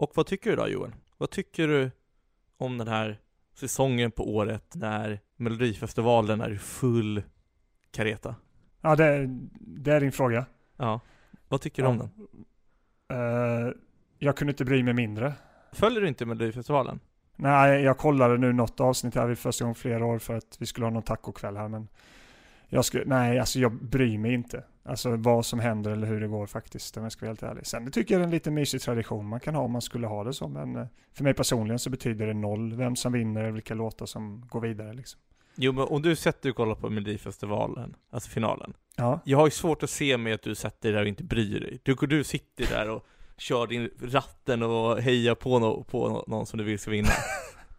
Och vad tycker du då Johan? Vad tycker du om den här säsongen på året när Melodifestivalen är full kareta? Ja, det, det är din fråga. Ja. Vad tycker du om den? Eh, jag kunde inte bry mig mindre. Följer du inte Melodifestivalen? Nej, jag kollade nu något avsnitt här vid första gången flera år för att vi skulle ha någon tacokväll här, men jag skulle, nej, alltså jag bryr mig inte. Alltså vad som händer eller hur det går faktiskt, om jag ska vara helt ärlig. Sen det tycker jag är en lite mysig tradition man kan ha om man skulle ha det så, men eh, för mig personligen så betyder det noll vem som vinner eller vilka låtar som går vidare liksom. Jo men om du sätter och kollar på Melodifestivalen, alltså finalen. Ja, Jag har ju svårt att se mig att du sätter dig där och inte bryr dig. Du, du sitter där och kör din ratten och hejar på, no, på någon som du vill ska vinna.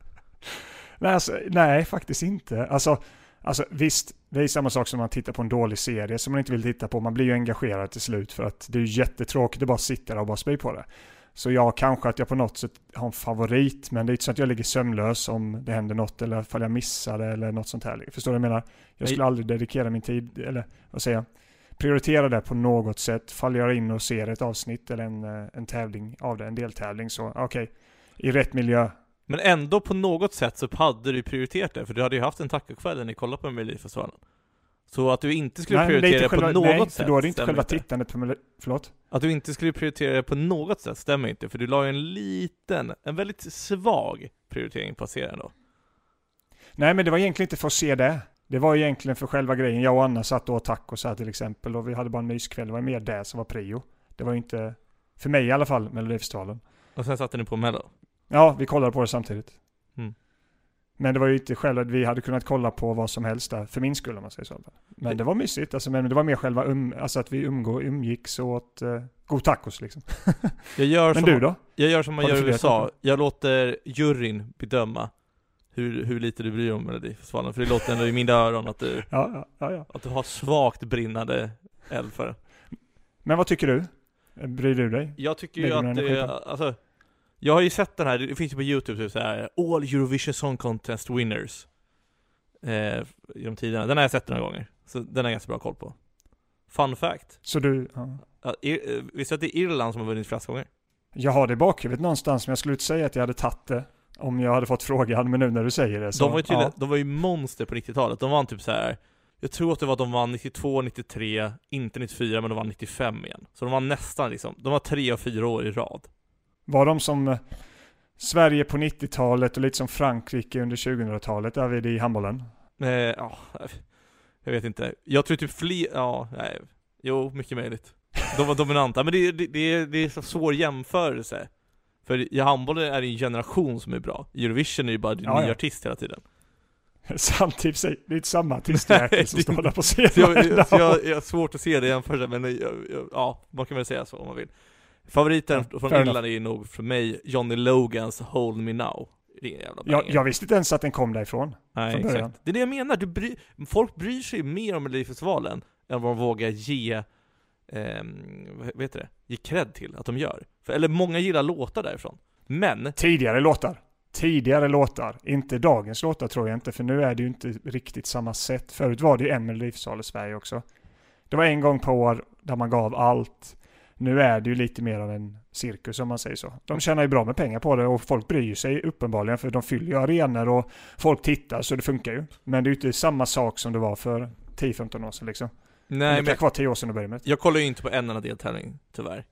nej, alltså, nej faktiskt inte. Alltså, alltså visst, det är samma sak som när man tittar på en dålig serie som man inte vill titta på. Man blir ju engagerad till slut för att det är jättetråkigt att bara sitta där och bara spy på det. Så jag kanske att jag på något sätt har en favorit, men det är inte så att jag ligger sömnlös om det händer något eller ifall jag missar det eller något sånt här. Förstår du vad jag menar? Jag skulle aldrig dedikera min tid, eller vad säger jag? Prioritera det på något sätt. Faller jag in och ser ett avsnitt eller en, eh, en tävling av det, en deltävling, så okej. I rätt miljö. Men ändå på något sätt så hade du prioriterat det, för du hade ju haft en tacokväll när ni kollade på Melodifestivalen. Så att du inte skulle Nej, prioritera inte det själva, på något nej, sätt för då är det inte själva tittandet på, förlåt? Att du inte skulle prioritera det på något sätt stämmer inte, för du la ju en liten, en väldigt svag prioritering på serien då. Nej, men det var egentligen inte för att se det. Det var egentligen för själva grejen. Jag och Anna satt och åt tacos här till exempel och vi hade bara en myskväll. Det var mer det som var prio. Det var ju inte, för mig i alla fall, Melodifestivalen. Och sen satte ni på Mello. Ja, vi kollade på det samtidigt. Mm. Men det var ju inte själva, vi hade kunnat kolla på vad som helst där, för min skull om man säger så. Men det var mysigt, alltså, men det var mer själva um, alltså att vi umgå, umgicks och åt uh, god tacos liksom. Jag gör Men som, du då? Jag gör som man Har gör i USA, jag låter juryn bedöma hur, hur lite du bryr dig om Melodifestivalen, för det låter ändå i mina öron att du, Ja, ja, ja, att du har svagt brinnande eld för det. Men vad tycker du? Bryr du dig? Jag tycker ju att det, alltså Jag har ju sett den här, det finns ju på youtube typ så här All Eurovision Song Contest Winners eh, Genom tiderna, den har jag sett några gånger Så den har jag ganska bra koll på Fun fact Så du, ja. ja, Ir, eh, Visste du att det är Irland som har vunnit flest gånger? Jag har det i bakhuvudet någonstans, men jag skulle inte säga att jag hade tagit det om jag hade fått frågan, men nu när du säger det så... De var ju tydligen, ja. de var ju monster på 90-talet, de vann typ så här. Jag tror att det var att de vann 92, 93, inte 94 men de vann 95 igen Så de var nästan liksom, de var tre och fyra år i rad Var de som eh, Sverige på 90-talet och lite som Frankrike under 2000-talet, är vi det i handbollen? eh, Ja, jag vet inte. Jag tror typ fler, ja, nej. Jo, mycket möjligt. De var dominanta, men det, det, det, är, det är så svår jämförelse. För i handbollen är det en generation som är bra. Eurovision är ju bara en Ja, ny ja. artist hela tiden. Samtidigt, det är inte samma artistjäkel som står där på scenen jag, jag, år. jag har svårt att se det i jämförelse, men jag, jag, ja, man kan väl säga så om man vill Favoriten Ja, från Irland är nog för mig Johnny Logans Hold Me Now Jag, jag visste inte ens att den kom därifrån. Nej, början. exakt. Det är det jag menar, du bry, folk bryr sig mer om Melodifestivalen än vad de vågar ge, ehm, vad heter det, ge cred till att de gör. För, eller många gillar låtar därifrån. Men, Tidigare låtar. Tidigare låtar. Inte dagens låtar tror jag inte, för nu är det ju inte riktigt samma sätt. Förut var det ju en Melodifestival i Sverige också. Det var en gång på år där man gav allt. Nu är det ju lite mer av en cirkus om man säger så. De tjänar ju bra med pengar på det och folk bryr sig uppenbarligen för de fyller ju arenor och folk tittar så det funkar ju. Men det är ju inte samma sak som det var för 10-15 år sedan liksom. nej det men kan vara 10 år sedan det började med. jag kollar ju inte på en enda deltävling, tyvärr.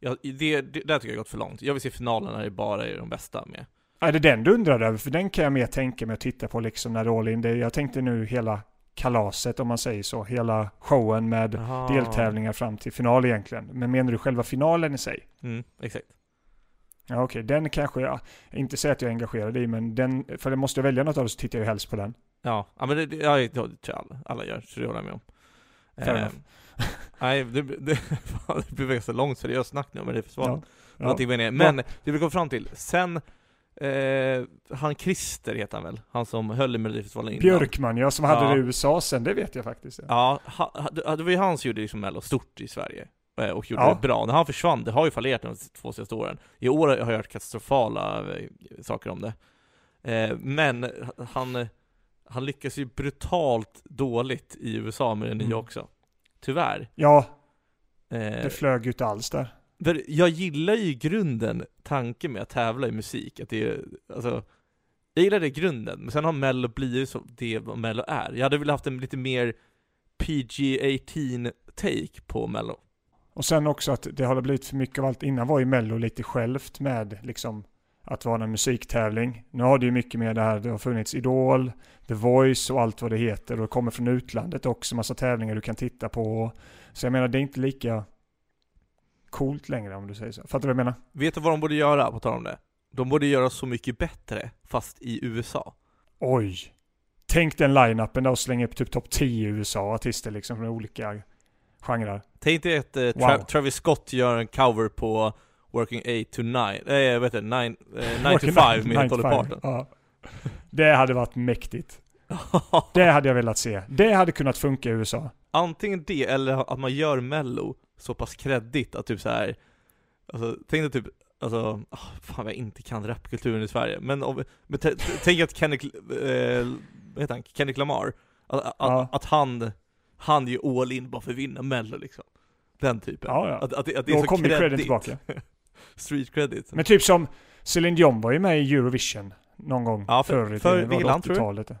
Jag, det, det, där tycker jag har gått för långt. Jag vill se finalen när det bara är de bästa med. Är det den du undrar över? För den kan jag mer tänka mig att titta på liksom när det är all in. Det, jag tänkte nu hela kalaset om man säger så. Hela showen med Jaha. deltävlingar fram till final egentligen. Men menar du själva finalen i sig? Mm, exakt. Ja okej, den kanske jag inte säger att jag är engagerad i, men den, för det måste jag välja något av det så tittar jag ju helst på den. Ja, ja men det, ja, det tror jag alla, alla gör, så det håller jag med om. Fair Eh, nej, det, det, det blir ganska långt seriöst snack nu, men det försvann. Ja. Ja. Någonting med det. Men det vi kom fram till, sen, eh, han Christer heter han väl? Han som höll i Melodifestivalen innan. Björkman ja, som hade Ja. det i USA sen, det vet jag faktiskt. Ja. Ja, ha, det var ju han som gjorde liksom Mello stort i Sverige. eh, Och gjorde Ja. det bra. När han försvann, det har ju fallerat de två senaste åren. I år har jag hört katastrofala eh, saker om det. Eh, Men han, han lyckas ju brutalt dåligt i USA med det nya Mm. också. Tyvärr. ja, det flög ju inte alls där. För jag gillar ju i grunden tanken med att tävla i musik, att det är, alltså Jag gillar det i grunden, men sen har mello blivit så det vad mello är. Jag hade velat haft en lite mer PG-18 take på mello. Och sen också att det har blivit för mycket av allt. Innan var ju Mello lite självt med liksom att vara en musiktävling. Nu har det ju mycket mer det här, det har funnits Idol, The Voice och allt vad det heter och det kommer från utlandet också, massa tävlingar du kan titta på. Så jag menar, det är inte lika coolt längre om du säger så. Fattar du vad jag menar? Vet du vad de borde göra, på tal om det? De borde göra så mycket bättre, fast i USA. Oj! Tänk den line-upen där och slänga upp typ topp 10 i USA, artister liksom från olika genrer. Tänk dig att eh, Wow. Tra- Travis Scott gör en cover på Working 8 to 9, eh, jag vet inte, 9, eh, 9 to 5 med Dolly Parton. Ja. Det hade varit mäktigt. Det hade jag velat se. Det hade kunnat funka i USA. Antingen det, eller att man gör mello så pass kreddigt att typ så här. Alltså, tänk dig typ, alltså, ah, fan jag inte kan rapkulturen i Sverige, men, om, men tänk att Kendrick, eh, vad heter han, Kendrick Lamar, att, att, Ja. att han, han är all in bara för att vinna mello liksom. Den typen. Ja, ja. Att, att, det- att det är Då så kommer kreddigt. tillbaka. Street credit. Men typ som Celine Dion var ju med i Eurovision någon gång Ja, för- förr i för tiden. vilket var det land tror du?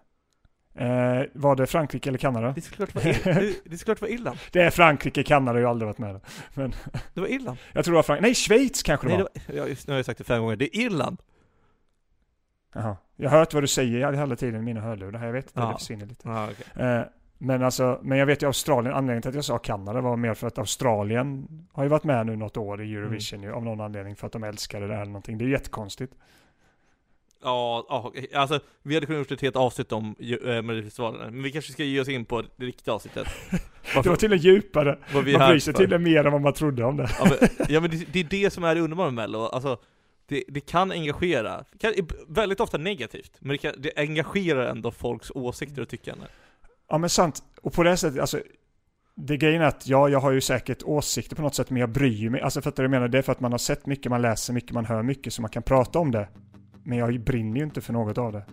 80-talet. Eh, var det Frankrike eller Kanada? Det är såklart var, det, det är såklart var Irland. Det är Frankrike, Kanada har ju aldrig varit med. Det var Irland. Jag tror det var Frankrike. Nej, Schweiz kanske det Nej, var. det var, ja, just, nu har jag sagt det fem gånger. Det är Irland. Jaha. Jag har hört vad du säger hela tiden i mina hörlurar. Jag vet inte, Ja. det försvinner lite. Ah, okay. Eh, men alltså, men jag vet ju Australien, anledningen till att jag sa Kanada var mer för att Australien har ju varit med nu något år i Eurovision Mm. ju, av någon anledning för att de älskar det där eller någonting. Det är jättekonstigt. Ja, ja, alltså vi hade kunnat gjort ett helt avsnitt om eh, Melodifestivalen, men vi kanske ska ge oss in på det riktiga avsnittet. Det var till och djupare. Man bryr sig till och mer än vad man trodde om det. Ja men, ja, men det, det är det som är det underbara med Mello, alltså det, det kan engagera, kan, väldigt ofta negativt, men det, kan, det engagerar ändå folks åsikter och tyckande. Ja men sant. Och på det sättet, alltså. Det grejen är att ja, jag har ju säkert åsikter på något sätt, men jag bryr mig. Alltså för att jag menar, det är för att man har sett mycket, man läser mycket, man hör mycket, så man kan prata om det. Men jag brinner ju inte för något av det.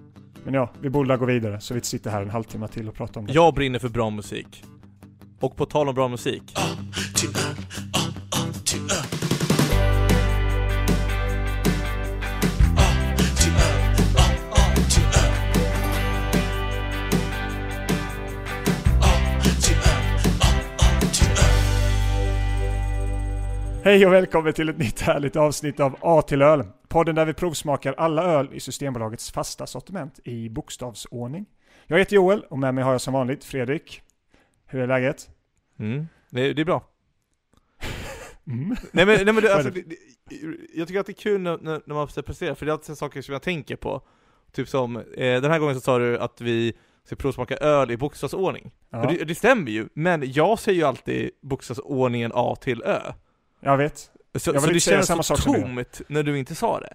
Men ja, vi borde gå vidare, så vi inte sitter här en halvtimme till och pratar om det. Jag brinner för bra musik. Och på tal om bra musik, Hej och välkommen till ett nytt härligt avsnitt av A till öl. Podden där vi provsmakar alla öl i Systembolagets fasta sortiment i bokstavsordning. Jag heter Joel och med mig har jag som vanligt Fredrik. Hur är läget? mm, det, det är bra. Mm. Nej men, nej, men det, alltså, det, jag tycker att det är kul när, när, man ska prestera, för det är alltid saker som jag tänker på. Typ som, eh, den här gången så sa du att vi ska provsmaka öl i bokstavsordning. Ja, det, det stämmer ju, men jag säger ju alltid bokstavsordningen A till Ö. jag vet. Så, Jag så det säga känns samma så sak du. tomt när du inte sa det.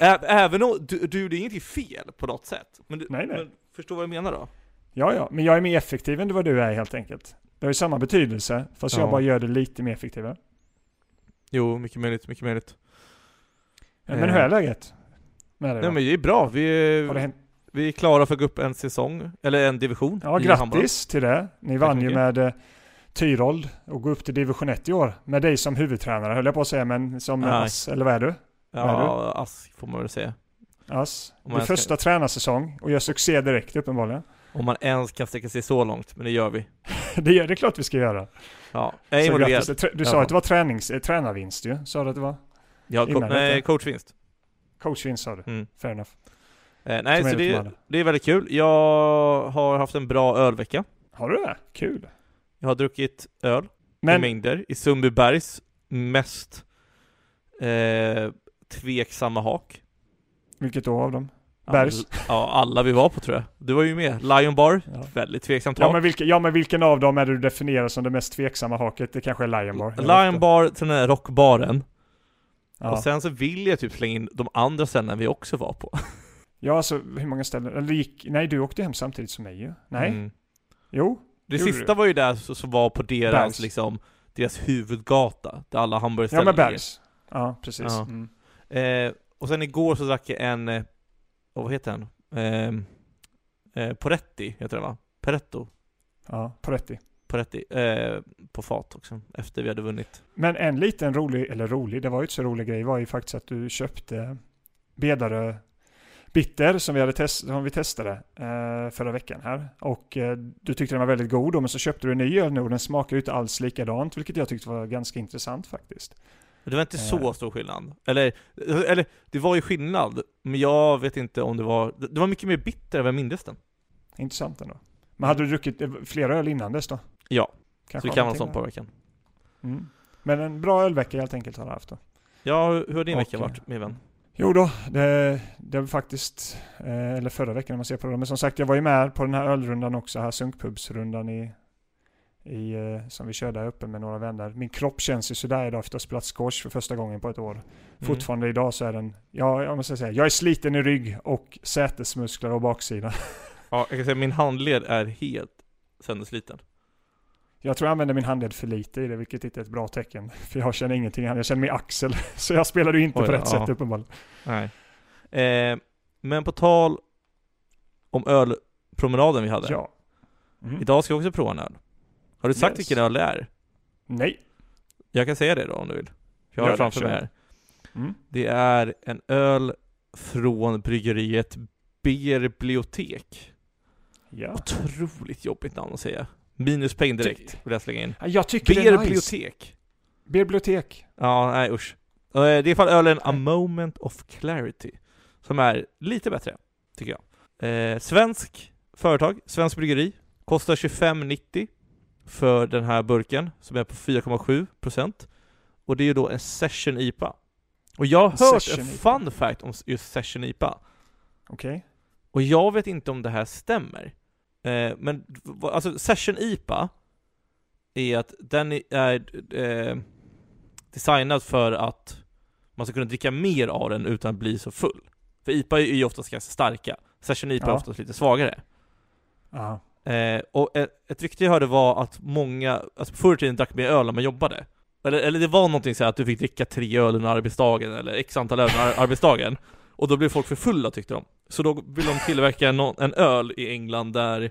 Ä, även om, du, du gjorde ingenting fel på något sätt. Men, du, Nej, nej. men förstå vad jag menar då? Ja, ja, men jag är mer effektiv än vad du är helt enkelt. Det har ju samma betydelse, fast jag Ja. bara gör det lite mer effektivare. Jo, mycket möjligt, mycket möjligt. Men hur är läget? Med dig Nej men det är bra, vi det är, vi är klara för att gå upp en säsong, eller en division Ja, grattis till det. Ni vann ju med eh, Tyrold och går upp till division 1 i år. Med dig som huvudtränare höll jag på att säga, men som Nej. ass, eller vad är du? Vad är Ja, ask får man väl säga. Ass. Din ska- första tränarsäsong och gör succé direkt uppenbarligen. Om man ens kan sträcka sig så långt, men det gör vi. Det är det är klart vi ska göra. Ja, jag är involverad. Du Ja. sa att det var tränings, eh, tränarvinst ju. Sa du att det var? Ja, co- nej, coachvinst. Coachvinst sa du. Mm. Fair enough. Eh, nej, Som så det, det är väldigt kul. Jag har haft en bra ölvecka. Har du det? Kul. Jag har druckit öl i Men, mängder i Sundbybergs mest eh, tveksamma hak. vilket då av dem? Bergs? Ja, alla vi var på tror jag. Du var ju med. Lion Bar, Ja. väldigt tveksamt Ja hak. men, vilken, ja men vilken av dem är det du definierar som det mest tveksamma haket? Det kanske är Lion Bar? Lion. Bar till den här rockbaren. Ja. Och sen så vill jag typ slänga in de andra ställen vi också var på. ja alltså hur många ställen? Eller gick, nej du åkte hem samtidigt som mig ju. Nej? Mm. Jo? Det Gjorde sista var ju där så- som var på deras Bergs. liksom, deras huvudgata, där alla Ja hamburgerställen men ligger. Bergs. Ja precis. Ja. Mm. Eh, och sen igår så drack jag en, oh, vad heter den? Eh, eh, Poretti heter den va? Peretto? Ja, Poretti. på rätt i, eh, på fat också, efter vi hade vunnit. Men en liten rolig, eller rolig, det var ju inte så rolig grej, var ju faktiskt att du köpte Bedare Bitter som vi, hade test, som vi testade eh, förra veckan här. Och eh, du tyckte den var väldigt god då, men så köpte du en ny öl nu och den smakar ju inte alls likadant, vilket jag tyckte var ganska intressant faktiskt. Det var inte Eh. så stor skillnad. Eller, eller, det var ju skillnad, men jag vet inte om det var... Det var mycket mer bitter än vad jag mindes den. Intressant ändå. Men hade du druckit eh, flera öl innan dess då? Ja, Kanske så det kan vara någonting sånt på där. veckan. Mm. Men en bra ölvecka helt enkelt har du haft då. Ja, hur hur har din Och, vecka varit, min vän? Jo då, det, det var faktiskt, eh, eller förra veckan när man ser på det. Men som sagt, jag var ju med på den här ölrundan också, här sunkpubsrundan i, i, eh, som vi körde här uppe med några vänner. Min kropp känns ju sådär idag efter att ha spelat squash för första gången på ett år. Mm. Fortfarande idag så är den, ja, jag måste säga, jag är sliten i rygg och sätesmuskler och baksida. Ja, jag kan säga min handled är helt söndersliten. Jag tror jag använder min handled för lite i det, vilket inte är ett bra tecken. För jag känner ingenting, jag känner min axel. Så jag spelade ju inte Oj på rätt ja. sätt uppenbarligen. Nej. Eh, men på tal om ölpromenaden vi hade. Ja. Mm. Idag ska vi också prova en öl. Har du sagt Yes. vilken öl det är? Nej. Jag kan säga det då om du vill. Jag har det framför mig här. Mm. Det är en öl från bryggeriet Berbliotek. Ja. Otroligt jobbigt namn att säga. Minus poäng direkt, vill jag slänga in. Ja, Jag tycker det är nice. Berbliotek. Bibliotek. Ja, nej usch. Eh, Det är i fall ölen A Moment of Clarity. Som är lite bättre, tycker jag. Eh, svensk företag, svensk bryggeri. Kostar 25,90 för den här burken, som är på 4,7%. Och det är ju då en Session IPA. Och jag har hört Session en IPA. fun fact om just Session IPA. Okej. Och jag vet inte om det här stämmer. Eh, men alltså Session IPA är att den är eh, designad för att man ska kunna dricka mer av den utan att bli så full. För IPA är ju oftast ganska starka. Session IPA är Ja. oftast lite svagare. Ja. Eh, och ett, ett rykte jag hörde var att många, alltså förr i tiden drack mer öl när man jobbade. Eller, eller det var någonting så här att du fick dricka tre öl under arbetsdagen, eller x antal öl under ar- arbetsdagen. Och då blev folk för fulla tyckte de. Så då vill de tillverka en, en öl i England där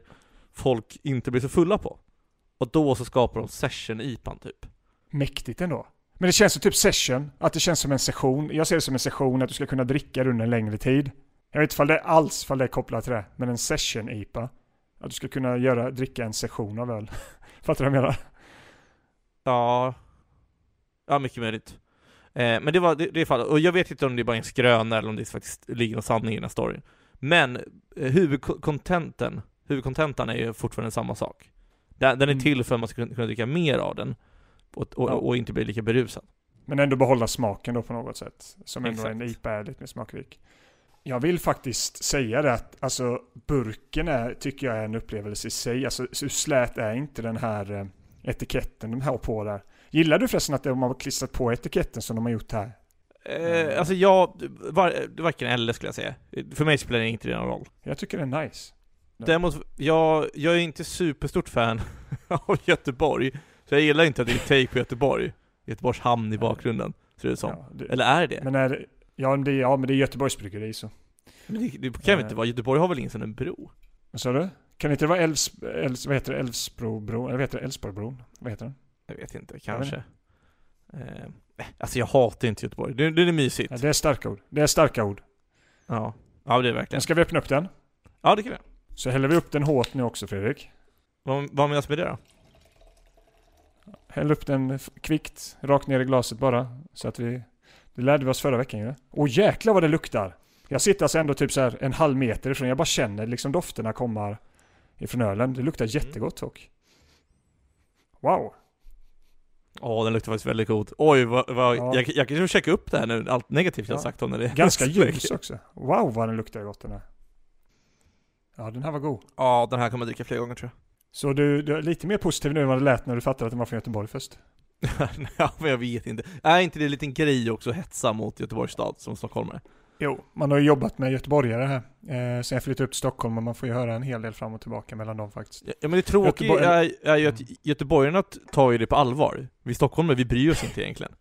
folk inte blir så fulla på. Och då så skapar de session IPAn typ. Mäktigt ändå. Men det känns som typ session, att det känns som en session. Jag ser det som en session, att du ska kunna dricka under en längre tid. Jag vet inte det är alls ifall det är kopplat till det, men en session-IPA. Att du ska kunna göra, dricka en session av öl. Fattar du vad jag menar? Ja, ja mycket möjligt. Eh, men det var det, det fallet, och jag vet inte om det är bara en skröna eller om det faktiskt ligger någon sanning i den här storyn. Men eh, huvudkontenten, huvudkontentan är ju fortfarande samma sak. Den, den är Mm. till för att man ska kunna, kunna dricka mer av den och, och, Ja. och inte bli lika berusad. Men ändå behålla smaken då på något sätt. Som ändå Exakt. en IPA är lite mer smakrik. Jag vill faktiskt säga det att alltså burken är, tycker jag är en upplevelse i sig. Alltså hur slät är inte den här eh, etiketten de har på där. Gillar du förresten att de har klistrat på etiketten som de har gjort här? Eh, alltså jag, var, varken eller skulle jag säga. För mig spelar det inte någon roll. Jag tycker det är nice. Däremot, jag, jag är inte superstort fan av Göteborg. Så jag gillar inte att det är take på Göteborg. Göteborgs hamn i bakgrunden, ser det som. Ja, det, Eller är det? men är det, ja, men det, ja, men det är Göteborgs bryggeri så. Men det, det kan väl inte vara? Göteborg har väl ingen sån en bro? Vad sa du? Kan det inte vara Älvs, Älvs, vad heter det? Älvsbrobron? Eller vad heter det? Älvsborgbron? Vad heter den? Jag vet inte, vet kanske. Eh, alltså jag hatar inte Göteborg. Det, det är mysigt. Ja, det är starka ord. Det är starka ord. Ja. Ja, det är Men verkligen. ska vi öppna upp den? Ja, det kan vi. Så häller vi upp den hårt nu också Fredrik. Vad, vad menas med det då? Häll upp den kvickt, rakt ner i glaset bara. Så att vi... Det lärde vi oss förra veckan ju. Åh jäklar vad det luktar! Jag sitter alltså ändå typ så här en halv meter ifrån. Jag bara känner liksom dofterna komma ifrån ölen. Det luktar jättegott dock. Wow! Åh, den luktar faktiskt väldigt god. Oj, vad, vad, Ja. jag, jag kan ju checka upp det här nu, allt negativt jag Ja. sagt om det. Ganska ljus också. Wow vad den luktar gott den här. Ja den här var god. Ja, den här kommer jag dricka fler gånger tror Så du, du är lite mer positiv nu än vad det lät när du fattade att den var från Göteborg först? jag. ja, men jag vet inte. Är inte det en liten grej också hetsa mot Göteborgs stad som stockholmare? Jo, man har ju jobbat med göteborgare här. Eh, sen jag flyttade upp till Stockholm och man får ju höra en hel del fram och tillbaka mellan dem faktiskt. Ja, men det tråkiga Göteborg- är, är ju att göteborgarna t- tar ju det på allvar. Vi stockholmare, vi bryr oss inte egentligen.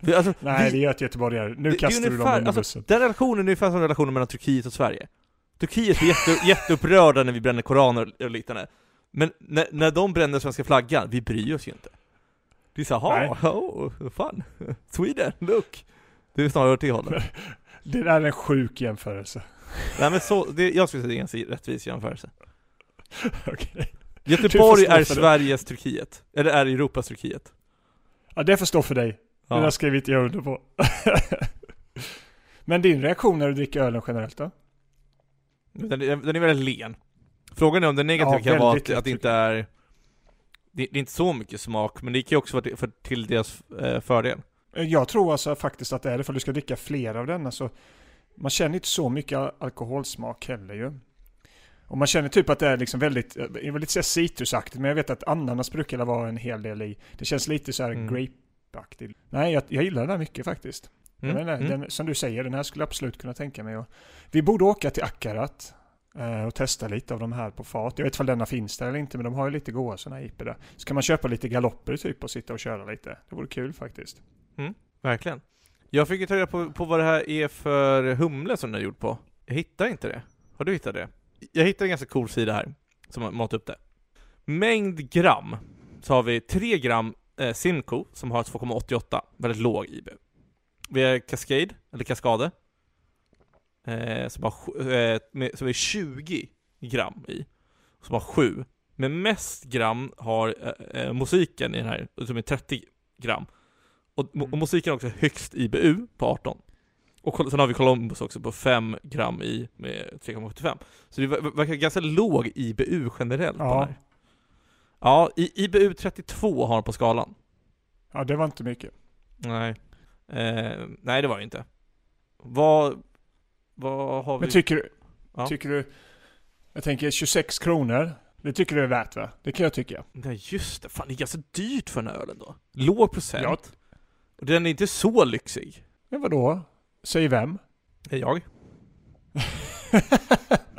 Vi, alltså, Nej, vi, det gör ett göteborgare. Nu det- det är kastar du dem ungefär- under alltså, bussen. Den relationen är ungefär som relationen mellan Turkiet och Sverige. Turkiet blir jätte, jätteupprörda när vi bränner koraner och liknande. Men när, när de bränner svenska flaggan, vi bryr oss ju inte. Det är såhär, ha, oh, fan, Sweden, look! Det är snarare åt det hållet. Det där är en sjuk jämförelse. Nej men så, det, jag skulle säga det är en rättvis jämförelse. Okej. Göteborg är för det. Sveriges Turkiet. Eller är Europas Turkiet. Ja, det får stå för dig. Det där Ja. skriver inte jag under på. Men din reaktion när du dricker ölen generellt då? Den, är- den är väldigt len. Frågan är om den negativa Ja, kan vara att, att det inte är det, det är inte så mycket smak, men det kan ju också vara till, för, till deras eh, fördel. Jag tror alltså faktiskt att det är det, för du ska dricka fler av denna så man känner inte så mycket al- alkoholsmak heller ju. Och man känner typ att det är liksom väldigt, eh, jag vill inte säga citrusaktigt, men jag vet att ananas brukar vara en hel del i. Det känns lite så här Mm. grapeaktigt. Nej, jag, jag gillar den här mycket faktiskt. Mm. Menar, Mm. Den, som du säger, den här skulle jag absolut kunna tänka mig. Och, vi borde åka till Akkarat eh, och testa lite av de här på fat. Jag vet inte om denna finns där eller inte, men de har ju lite goda sådana här IP där. Så kan man köpa lite galopper typ och sitta och köra lite. Det vore kul faktiskt. Mm. Verkligen. Jag fick ju ta reda på, på vad det här är för humle som den är gjord på. Jag hittar inte det. Har du hittat det? Jag hittade en ganska cool sida här, som har matat upp det. Mängd gram, så har vi 3 gram eh, Simco, som har 2,88, väldigt låg IB. Vi har Cascade, eller Cascade, eh, som, har, eh, med, som är 20 gram i, som har 7. Men mest gram har eh, eh, musiken i den här, som är 30 gram. Och, Mm. och musiken har också högst IBU på 18. Och sen har vi Columbus också på 5 gram i med 3,75. Så det ver- verkar ganska låg IBU generellt på Ja. den här. Ja, i, IBU 32 har den på skalan. Ja, det var inte mycket. Nej. Eh, nej, det var det inte. Vad, vad har vi? Men tycker du, Ja. tycker du, jag tänker 26 kronor, det tycker du är värt va? Det kan jag tycka. Nej, just det. Fan, det är ganska dyrt för den här ölen då. Låg procent. Ja. Den är inte så lyxig. Men vadå? Säg vem? Är jag?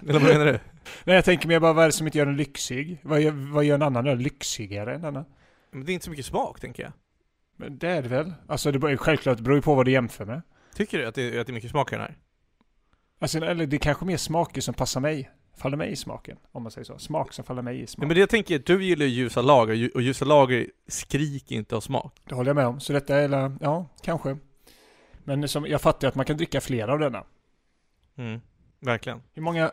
Eller vad menar du? Nej, jag tänker mer bara vad är det som inte gör den lyxig? Vad gör, vad gör en annan öl lyxigare än denna? Men det är inte så mycket smak, tänker jag. Men det är det väl? Alltså det självklart, det beror ju på vad du jämför med. Tycker du att det, att det är mycket smak i den här? Alltså, eller det är kanske mer smaker som passar mig. Faller mig i smaken, om man säger så. Smak som faller mig i Nej, smak. men det jag tänker du gillar ju ljusa lager, och ljusa lager skriker inte av smak. Det håller jag med om. Så detta är, ja, kanske. Men som, jag fattar ju att man kan dricka fler av denna. Mm, verkligen. Hur många,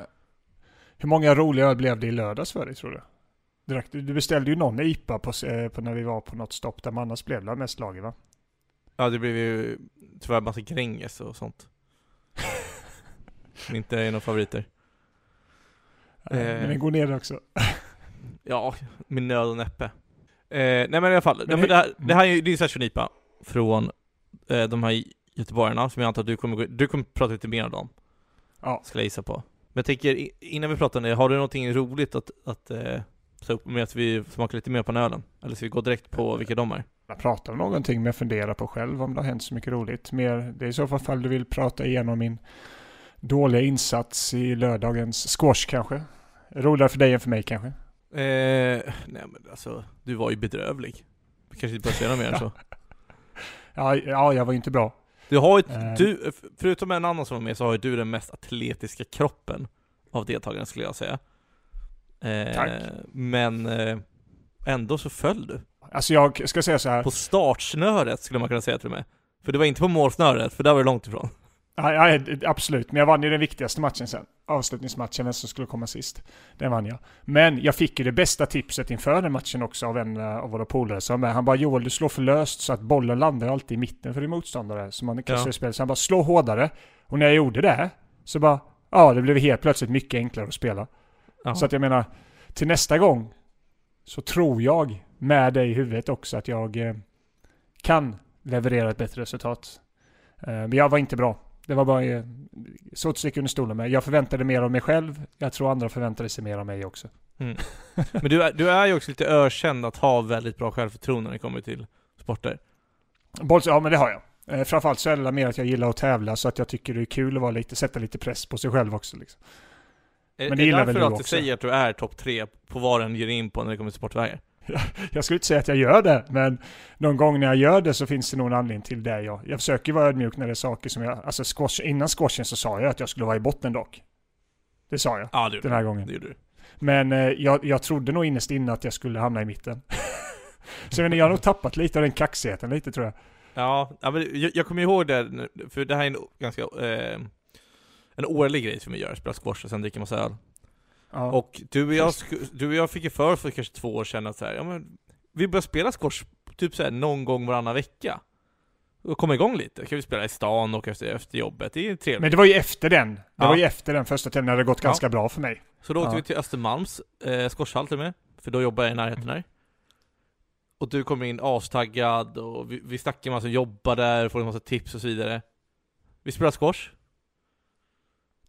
hur många roliga öl blev det i lördags för dig tror du? Direkt, du beställde ju någon IPA på, eh, på när vi var på något stopp där man annars blev det mest lager va? Ja, det blev ju tyvärr massa Gränges och sånt. Som inte är några favoriter. Eh. Men den går ner också. Ja, med nöd och näppe. Eh, nej men i alla fall, Men nej, men hur- det, här, det här är ju det är ju Session IPA från eh, de här göteborgarna som jag antar att du kommer, du kommer prata lite mer om dem, Ja. skulle jag gissa på. Men jag tänker, innan vi pratar om det, har du någonting roligt att, att eh, ta upp med att vi smakar lite mer på den ölen? Eller ska vi gå direkt på vilka de är? Jag pratar om någonting men jag funderar på själv om det har hänt så mycket roligt. Mer, det är i så fall fall du vill prata igenom min dåliga insats i lördagens squash kanske. Roligare för dig än för mig kanske. Eh, nej men alltså, du var ju bedrövlig. Vi kanske inte behöver säga mer än så. Ja, ja, jag var ju inte bra. Du har ju, Eh. du, förutom en annan som var med så har ju du den mest atletiska kroppen av deltagarna skulle jag säga. Eh, Tack. Men eh, ändå så föll du. Alltså jag ska säga så här. På startsnöret skulle man kunna säga till och med. För det var inte på målsnöret, för där var det långt ifrån. Ja, ja, absolut, men jag vann ju den viktigaste matchen sen. Avslutningsmatchen, vem som skulle komma sist. Den vann jag. Men jag fick ju det bästa tipset inför den matchen också av en eh, av våra polare som han bara Joel du slår för löst så att bollen landar alltid i mitten för din motståndare. Så man kan Ja. spel. Så han bara slå hårdare. Och när jag gjorde det så bara, ja det blev helt plötsligt mycket enklare att spela. Jaha. Så att jag menar, till nästa gång så tror jag med dig i huvudet också att jag eh, kan leverera ett bättre resultat. Eh, men jag var inte bra. Det var bara eh, så att sticka under stolen med. Jag förväntade mer av mig själv. Jag tror andra förväntade sig mer av mig också. Mm. Men du är, du är ju också lite ökänd att ha väldigt bra självförtroende när det kommer till sporter. Bolls, ja men det har jag. Eh, framförallt så är det mer att jag gillar att tävla så att jag tycker det är kul att vara lite, sätta lite press på sig själv också. Liksom. Är, Men det är gillar därför väl du att du också? säger att du är topp tre på vad den ger in på när det kommer till sportvägar? Jag skulle inte säga att jag gör det, men någon gång när jag gör det så finns det nog en anledning till det. Jag, jag försöker vara ödmjuk när det är saker som jag... Alltså squash, innan squashen så sa jag att jag skulle vara i botten dock. Det sa jag. Ja, det Den här du. gången. Det du. Men eh, jag, jag trodde nog innerst inne att jag skulle hamna i mitten. så jag, menar, jag har nog tappat lite av den kaxigheten lite tror jag. Ja, men jag, jag kommer ihåg det, för det här är en ganska, eh, en årlig grej som vi gör, spela squash och sen dricka massa öl. Ja. Och du och, jag, du och jag fick ju för för kanske två år sedan att så här, ja men vi börjar spela squash typ så här, någon gång varannan vecka. Och komma igång lite, kan vi spela i stan och efter, efter jobbet, det är trevligt. Men det var ju efter den. Det Ja. var ju efter den första tävlingen, det gått Ja. ganska bra för mig. Så då åkte vi till Östermalms eh, squashhall till med, för då jobbar jag i närheten där. Och du kommer in astaggad och vi, vi snackar med massa som jobbar där, får en massa tips och så vidare. Vi spelar squash.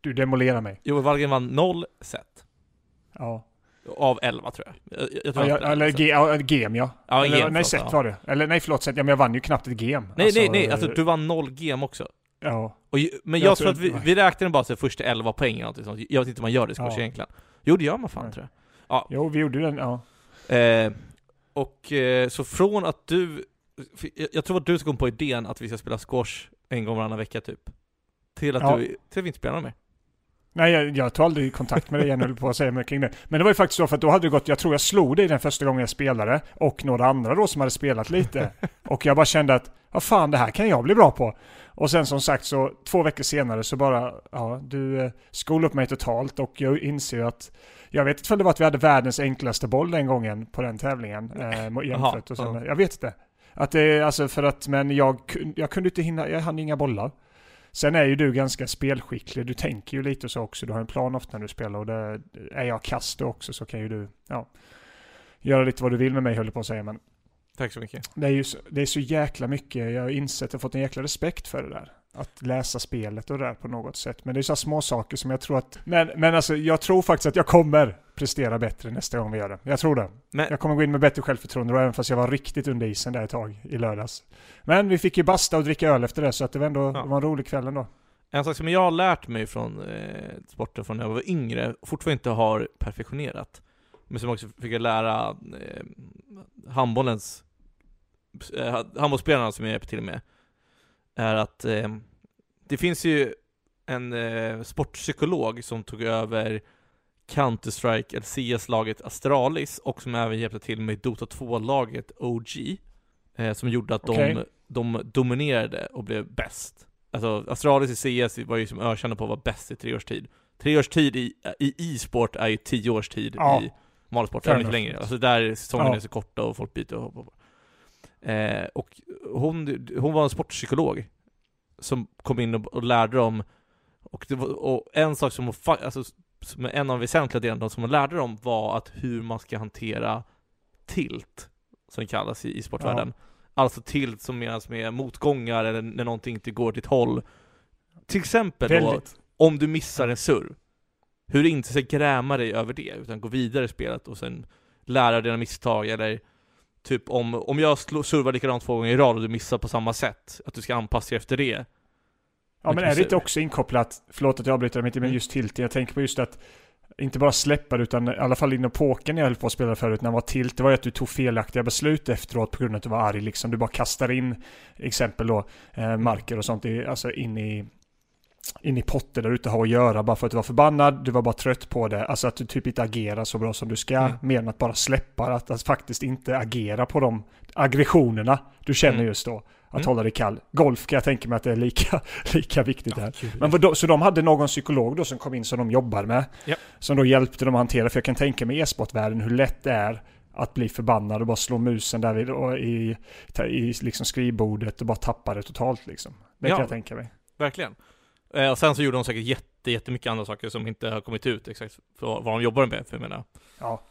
Du demolerar mig. Joel Wallgren vann noll set. Ja. Av 11 tror jag. jag, jag tror Ja, jag, eller set. G, ja, gem ja. Ja, eller, gem, nej, förlåt, set ja. var det. Eller nej, förlåt, set. Ja, men jag vann ju knappt ett gem. Nej, nej, nej, eh, alltså du vann noll gem också. Ja. Och, men jag, tror tror att vi, vi räknade bara till första 11 poäng eller någonting sånt. Jag vet inte hur man gör det i squash Ja. egentligen. Jo, det gör man fan Nej. tror jag. Jo, vi gjorde den, ja. Eh, och eh, så från att du, jag, tror att du kom på idén att vi ska spela squash en gång varannan vecka typ. Till att Ja. du, till att vi inte spelar mer. Nej, jag, jag tog aldrig kontakt med dig igen, höll på att säga mig kring det. Men det var ju faktiskt så, för att då hade det gått, jag tror jag slog dig den första gången jag spelade, och några andra då som hade spelat lite. och jag bara kände att, vad fan, det här kan jag bli bra på. Och sen som sagt så, två veckor senare så bara, ja, du eh, skolade upp mig totalt och jag inser ju att, jag vet inte om det var att vi hade världens enklaste boll den gången på den tävlingen. Eh, jämfört och sen, ja. Jag vet inte. Att det alltså för att, men jag, jag kunde inte hinna, jag hann inga bollar. Sen är ju du ganska spelskicklig, du tänker ju lite så också, du har en plan ofta när du spelar och det, är jag kast också så kan ju du, ja, göra lite vad du vill med mig höll jag på att säga men Tack så mycket. det är ju så, det är så jäkla mycket, jag har insett, jag har fått en jäkla respekt för det där. Att läsa spelet och det där på något sätt. Men det är så små saker som jag tror att, men, men alltså jag tror faktiskt att jag kommer prestera bättre nästa gång vi gör det. Jag tror det. Men, Jag kommer gå in med bättre självförtroende då, även fast jag var riktigt under isen där ett tag i lördags. Men vi fick ju basta och dricka öl efter det så att det var ändå, Ja. det var en rolig kväll ändå. en sak som jag har lärt mig från eh, sporten från när jag var yngre, fortfarande inte har perfektionerat, men som också fick jag lära eh, handbollens, eh, handbollsspelarna som jag hjälper till med, är att eh, det finns ju en eh, sportpsykolog som tog över Counter-Strike eller CS-laget Astralis och som även hjälpte till med Dota 2-laget OG eh, som gjorde att Okej. de, de dominerade och blev bäst. Alltså Astralis i CS var ju som ökända på att vara bäst i tre års tid. Tre års tid i, e-sport är ju tio års tid Ja. i vanlig sport, inte enough. längre. Alltså där säsongerna Ja. är så korta och folk byter och hoppar på. Eh, och hon, hon var en sportpsykolog som kom in och, och lärde dem och, var, och en sak som hon, alltså, som är en av de väsentliga delarna som hon lärde dem var att hur man ska hantera tilt, som det kallas i, i sportvärlden. Alltså tilt som menas med motgångar eller när någonting inte går ett håll. Till exempel då, Väldigt. om du missar en serv, hur du inte ska gräma dig över det, utan gå vidare i spelet och sen lära dina misstag, eller typ om, om jag servar likadant två gånger i rad och du missar på samma sätt, att du ska anpassa dig efter det. Ja men är det inte också inkopplat, förlåt att jag avbryter mitt men Mm. just tilten, jag tänker på just att inte bara släppa utan i alla fall inom pokern när jag höll på att spela förut när man var tilt, det var ju att du tog felaktiga beslut efteråt på grund av att du var arg liksom. Du bara kastar in, exempel då, eh, marker och sånt, i, alltså in i in i potter där du inte har att göra bara för att du var förbannad, du var bara trött på det. Alltså att du typ inte agerar så bra som du ska, Mm. mer än att bara släppa, att, att faktiskt inte agera på de aggressionerna du känner Mm. just då. Att Mm. hålla dig kall. Golf kan jag tänka mig att det är lika, lika viktigt där. Gud. Men vadå, så de hade någon psykolog då som kom in som de jobbar med. Ja. Som då hjälpte dem att hantera, för jag kan tänka mig e-sportvärlden hur lätt det är att bli förbannad och bara slå musen där vid, i, i liksom skrivbordet och bara tappa det totalt liksom. Det Ja. kan jag tänka mig. Verkligen. Eh, och sen så gjorde de säkert jätte, jättemycket andra saker som inte har kommit ut exakt för vad de jobbar med, för jag menar Ja.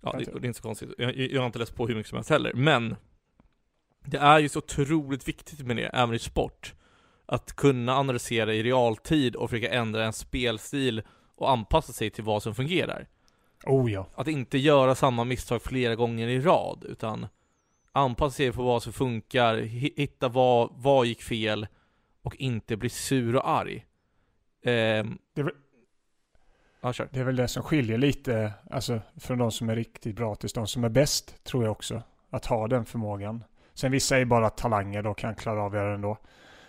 Ja, det, det är inte så konstigt. Jag, jag har inte läst på hur mycket som helst heller, men det är ju så otroligt viktigt med det, även i sport. Att kunna analysera i realtid och försöka ändra en spelstil och anpassa sig till vad som fungerar. Oh ja. Att inte göra samma misstag flera gånger i rad, utan anpassa sig på vad som funkar, hi- hitta vad, vad gick fel och inte bli sur och arg. Ehm, Det är väl- ja. Det är väl det som skiljer lite, alltså från de som är riktigt bra tills de som är bäst, tror jag också. Att ha den förmågan. Sen vissa är bara talanger då, kan klara av det ändå.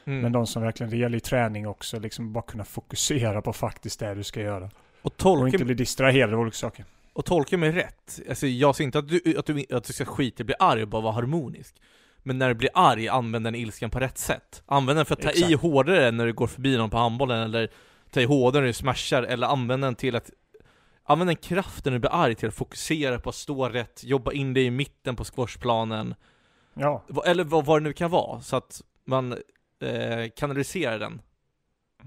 Mm. Men de som verkligen reell i träning också, liksom bara kunna fokusera på faktiskt det du ska göra. och Och tolka inte bli distraherad av olika saker. och tolka mig rätt, alltså jag säger inte att du, att du, att du ska skita i att bli arg och bara vara harmonisk. Men när du blir arg, använd den ilskan på rätt sätt. Använd den för att ta i Exakt. hårdare när du går förbi någon på handbollen, eller ta i hårdare när du smashar, eller använd den till att Använd den kraften när du blir arg till att fokusera på att stå rätt, jobba in dig i mitten på squashplanen, Ja, eller vad, vad det nu kan vara, så att man eh, kanaliserar den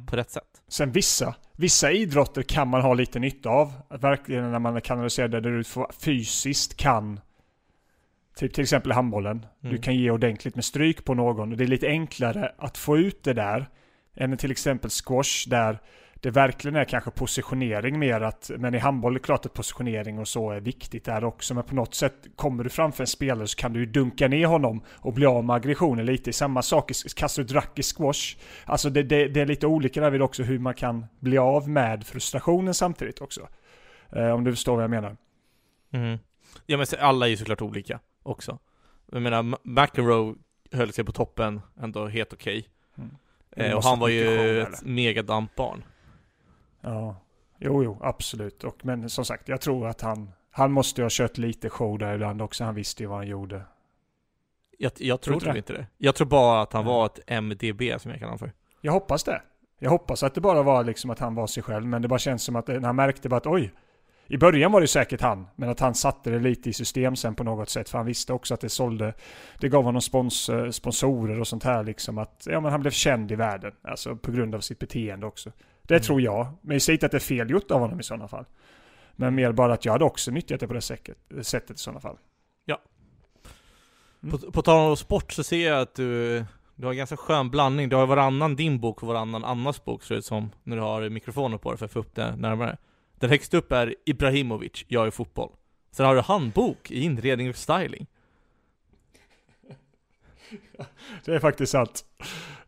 på rätt sätt. Sen vissa, vissa idrotter kan man ha lite nytta av. Verkligen när man kanaliserar det där du fysiskt kan. Typ till exempel handbollen. Du Mm. kan ge ordentligt med stryk på någon och det är lite enklare att få ut det där än till exempel squash där det verkligen är kanske positionering mer att, men i handboll är det klart att positionering och så är viktigt där också, men på något sätt kommer du framför en spelare så kan du ju dunka ner honom och bli av med aggressionen lite. Samma sak i i squash. Alltså det, det, det är lite olika där vid också hur man kan bli av med frustrationen samtidigt också. Eh, om du förstår vad jag menar. Mm. Ja men alla är ju såklart olika också. Jag menar, McEnroe höll sig på toppen ändå helt okej. Mm. Eh, och han ha var ju ett megadampbarn. Ja, jo, jo, absolut. Och, men som sagt, jag tror att han, han måste ha kört lite show där ibland också. Han visste ju vad han gjorde. Jag, jag tror typ inte det. Jag tror bara att han var ett MDB som jag kallar honom för. Jag hoppas det. Jag hoppas att det bara var liksom att han var sig själv, men det bara känns som att när han märkte bara att oj, i början var det säkert han, men att han satte det lite i system sen på något sätt, för han visste också att det sålde, det gav honom spons, eh, sponsorer och sånt här liksom, att ja, men han blev känd i världen, alltså på grund av sitt beteende också. Det Mm. tror jag, men jag säger inte att det är fel gjort av honom i sådana fall. Men mer bara att jag hade också nyttjat det på det sättet, sättet i sådana fall. Mm. På, på tal om sport så ser jag att du, du har en ganska skön blandning. Du har varannan din bok och varannan Annas bok ser det som, när du har mikrofonen på dig för att få upp det närmare. Den högst upp är Ibrahimovic, jag är fotboll. Sen har du handbok i inredning och styling. Det är faktiskt sant.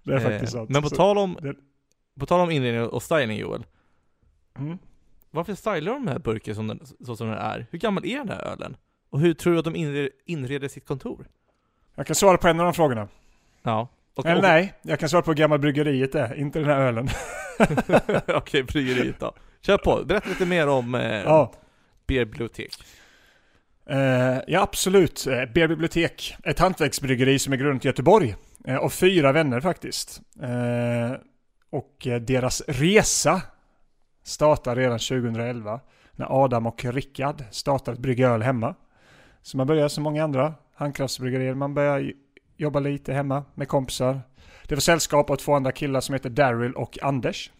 Det är Eh, faktiskt sant. Men på tal om, på tal om inredning och styling Joel. Mm. Varför stylar de den här burken som den, så som den är? Hur gammal är den här ölen? Och hur tror du att de inreder, inreder sitt kontor? Jag kan svara på en av de frågorna. Ja. Och, Eller och, nej, jag kan svara på hur gammal bryggeriet är, inte den här ölen. Okej, bryggeriet då. Kör på, berätta lite mer om eh, Ja, Bibliotek. eh, ja absolut. Eh, Beer Bibliotek, ett hantverksbryggeri som är grundat i Göteborg. Eh, av fyra vänner faktiskt. Eh, och eh, deras resa startar redan 2011. När Adam och Rickard startar ett brygga öl hemma. Så man börjar som många andra handkraftsbryggerier. Man börjar jobba lite hemma med kompisar. Det var sällskap av två andra killar som heter Daryl och Anders.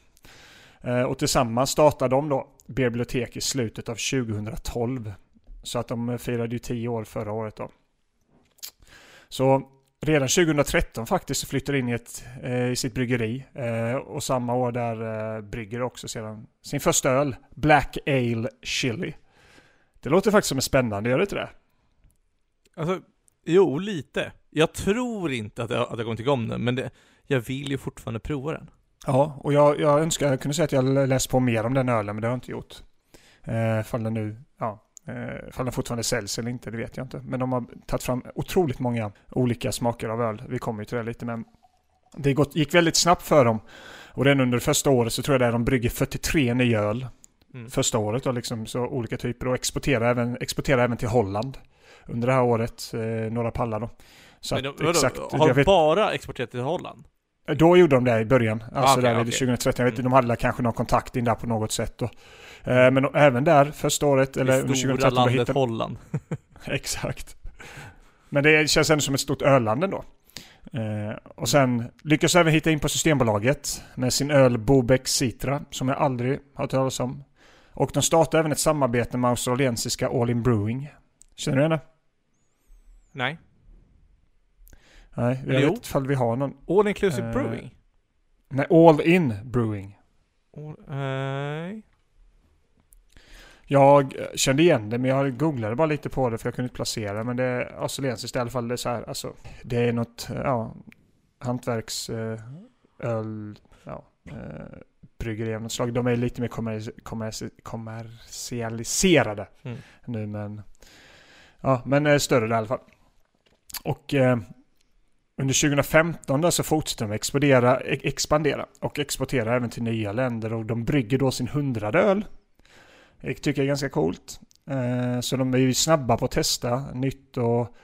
Eh, och tillsammans startade de då Bibliotek i slutet av 2012. Så att de eh, firade ju 10 år förra året då. Så redan 2013 faktiskt så flyttade in i, ett, eh, i sitt bryggeri. Eh, och samma år där eh, brygger också sedan sin första öl, Black Ale Chili. Det låter faktiskt som är spännande, gör det inte det? Alltså, jo, lite. Jag tror inte att jag, att jag kommer tycka om den, men det, jag vill ju fortfarande prova den. Ja, och jag, jag önskar jag kunde säga att jag läst på mer om den ölen, men det har jag inte gjort. Eh, fall den nu, ja, eh, fall den fortfarande säljs eller inte, det vet jag inte. Men de har tagit fram otroligt många olika smaker av öl. Vi kommer ju till det lite, men det gick väldigt snabbt för dem. Och redan under första året så tror jag det är de brygger 43 nya öl. Mm. Första året och liksom så olika typer och exporterar även, exporterar även till Holland. Under det här året, eh, några pallar då. Så Men att, de, vadå, exakt, har de bara exporterat till Holland? Då gjorde de det i början, alltså okej, där vid okej. 2013. Jag vet inte, Mm. de hade kanske någon kontakt in där på något sätt då. Eh, Men även där, första året, eller det under stora 2013, då landet hittade... Holland. Exakt. Men det känns ändå som ett stort öland ändå. Eh, och sen lyckas även hitta in på Systembolaget med sin öl Bobeck Citra, som jag aldrig har hört talas om. Och de startar även ett samarbete med australiensiska All In Brewing. Känner du henne? Nej. Nej, jag Eller vet jo. inte ifall vi har någon. All Inclusive Eh, Brewing? Nej, All In Brewing. All, nej. Jag kände igen det, men jag googlade bara lite på det för jag kunde inte placera det. Men det är australiensiskt i alla fall. Det är, så här, alltså, det är något eh, ja, hantverks... Eh, öl... Ja, bryggeri av något slag. De är lite mer kommer, kommer, kommersialiserade Mm. nu, men... Ja, men större i alla fall. Och under 2015 där så fortsätter de expandera, e- expandera och exportera även till nya länder och de brygger då sin hundrade öl. Jag tycker det är ganska coolt. Eh, så de är ju snabba på att testa nytt och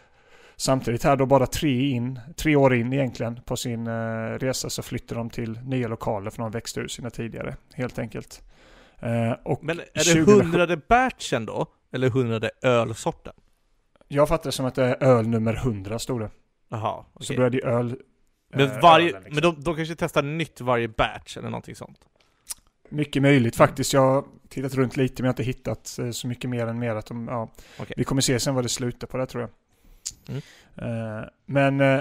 samtidigt här då bara tre, in, tre år in egentligen på sin eh, resa så flyttar de till nya lokaler för de växte ur sina tidigare helt enkelt. Eh, och Men är det 2007 hundrade batchen då? Eller hundrade ölsorten? Jag fattar det som att det är öl nummer 100 stod det. Jaha, Så okej. började ju öl... Men, eh, varje, ölen liksom. men de, de kanske testar nytt varje batch eller någonting sånt? Mycket möjligt faktiskt. Jag har tittat runt lite men jag har inte hittat eh, så mycket mer än mer att de, ja. Okej. Vi kommer se sen vad det slutar på det tror jag. Mm. Eh, men eh,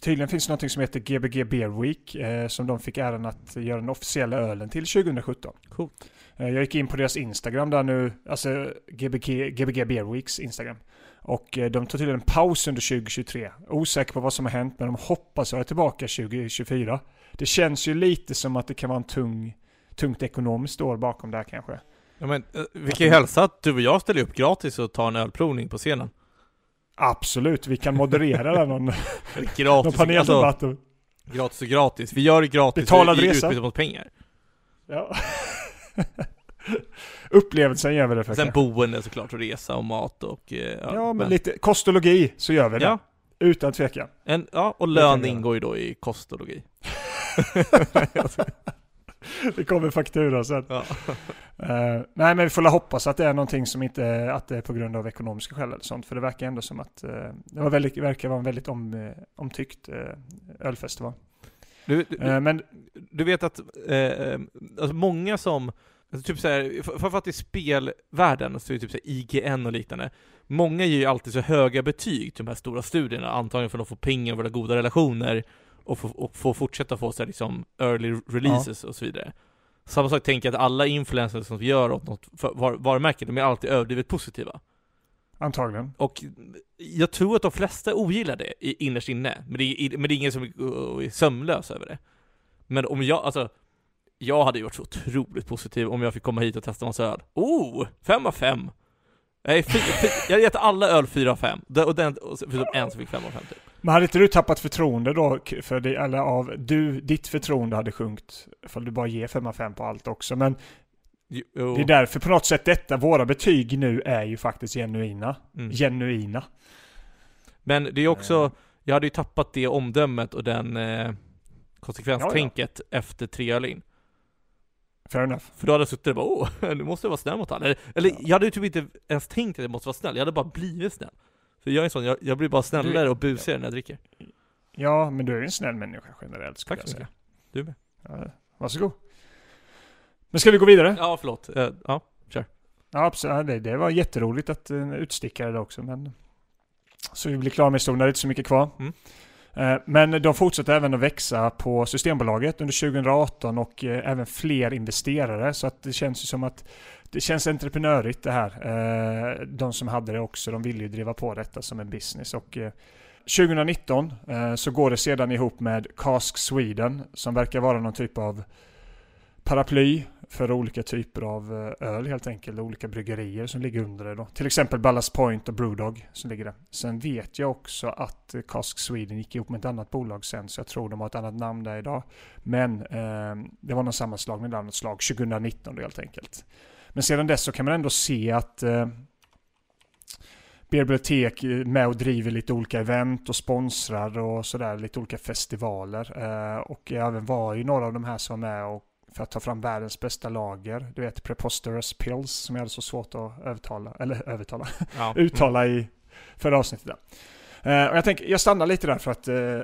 tydligen finns det något som heter Gbg Beer Week eh, som de fick äran att göra den officiella ölen till 2017. Coolt. Eh, jag gick in på deras Instagram där nu, alltså Gbg, Gbg Beer Weeks Instagram. Och eh, de tog till en paus under 2023. Osäker på vad som har hänt men de hoppas vara tillbaka 2024. Det känns ju lite som att det kan vara en tung, tungt ekonomiskt år bakom där kanske. Ja, men, eh, vi kan ju hälsa att du och jag ställer upp gratis och tar en ölprovning på scenen. Absolut, vi kan moderera där någon, någon Gratis, alltså, paneldebatt. gratis och gratis. Vi gör det gratis Betalad i resa. utbyte mot pengar. Ja. Upplevelsen gör vi det för Sen boende såklart och resa och mat och... eh, Ja, men lite kost och logi så gör vi det. Ja, Utan tvekan. en, ja, och lön ingår ju då i kost och logi. Det kommer faktura sen. Ja. Eh, nej men vi får hoppas att det är någonting som inte, att det är på grund av ekonomiska skäl eller sånt. För det verkar ändå som att uh, det var väldigt, verkar vara en väldigt om, omtyckt uh, ölfestival. Du, du, men du vet att, alltså många som, alltså typ såhär, för- framförallt i spelvärlden, så är det typ såhär IGN och liknande, många ger ju alltid så höga betyg till de här stora studierna, antagligen för att de får pengar och goda relationer, och får och får fortsätta få så här liksom early releases och så vidare. Samma sak tänker jag att alla influencers som gör åt något var, varumärke, de är alltid överdrivet positiva. antagligen. Och jag tror att de flesta ogillar det innerst inne, men det är, men det är ingen som är sömnlös över det. Men om jag, alltså, jag hade varit så otroligt positiv om jag fick komma hit och testa massa öl. Oh! Fem av fem! Nej, fy, fy, jag hade gett alla öl fyra av fem, och den, förutom en som fick fem av fem typ. Men hade inte du tappat förtroende då? För det, eller av, du, ditt förtroende hade sjunkit. Ifall du bara ger 5 av 5 på allt också. Men Jo, det är därför på något sätt detta, våra betyg nu är ju faktiskt genuina. Mm. Genuina. Men det är också, jag hade ju tappat det omdömet och den eh, konsekvenstänket efter tre öl in. Fair enough. För då hade jag suttit där och bara åh, nu måste jag vara snäll mot alla. Eller, eller jag hade ju typ inte ens tänkt att jag måste vara snäll, jag hade bara blivit snäll. För jag är sån, jag, jag blir bara snällare och busigare när jag dricker. Ja, men du är ju en snäll människa generellt skulle Tack jag säga. Du med. Ja, varsågod. Men ska vi gå vidare? Ja, förlåt. Eh, ja. Ja, absolut. Ja, Det, det var jätteroligt att uh, utstickare det också. Men... Så vi blir klara med historien, det är inte så mycket kvar. Mm. Eh, men de fortsätter även att växa på Systembolaget under 2018 och eh, även fler investerare. Så att det känns ju som att det känns entreprenörigt det här. Eh, de som hade det också, de ville ju driva på detta som en business. Och 2019 så går det sedan ihop med Cask Sweden som verkar vara någon typ av paraply för olika typer av eh, öl helt enkelt. Olika bryggerier som ligger under det då. Till exempel Ballast Point och Brewdog som ligger där. Sen vet jag också att eh, Cask Sweden gick ihop med ett annat bolag sen så jag tror de har ett annat namn där idag. Men eh, det var någon sammanslagning av något slag 2019 då helt enkelt. Men sedan dess så kan man ändå se att eh, Bibliotek eh, med och driver lite olika event och sponsrar och sådär, lite olika festivaler. Eh, och även var ju några av de här som var med och för att ta fram världens bästa lager. Du vet Preposterous Pills som jag hade så svårt att övertala, eller övertala, ja. uttala i förra avsnittet. Där. Eh, och jag tänker, jag stannar lite där för att eh,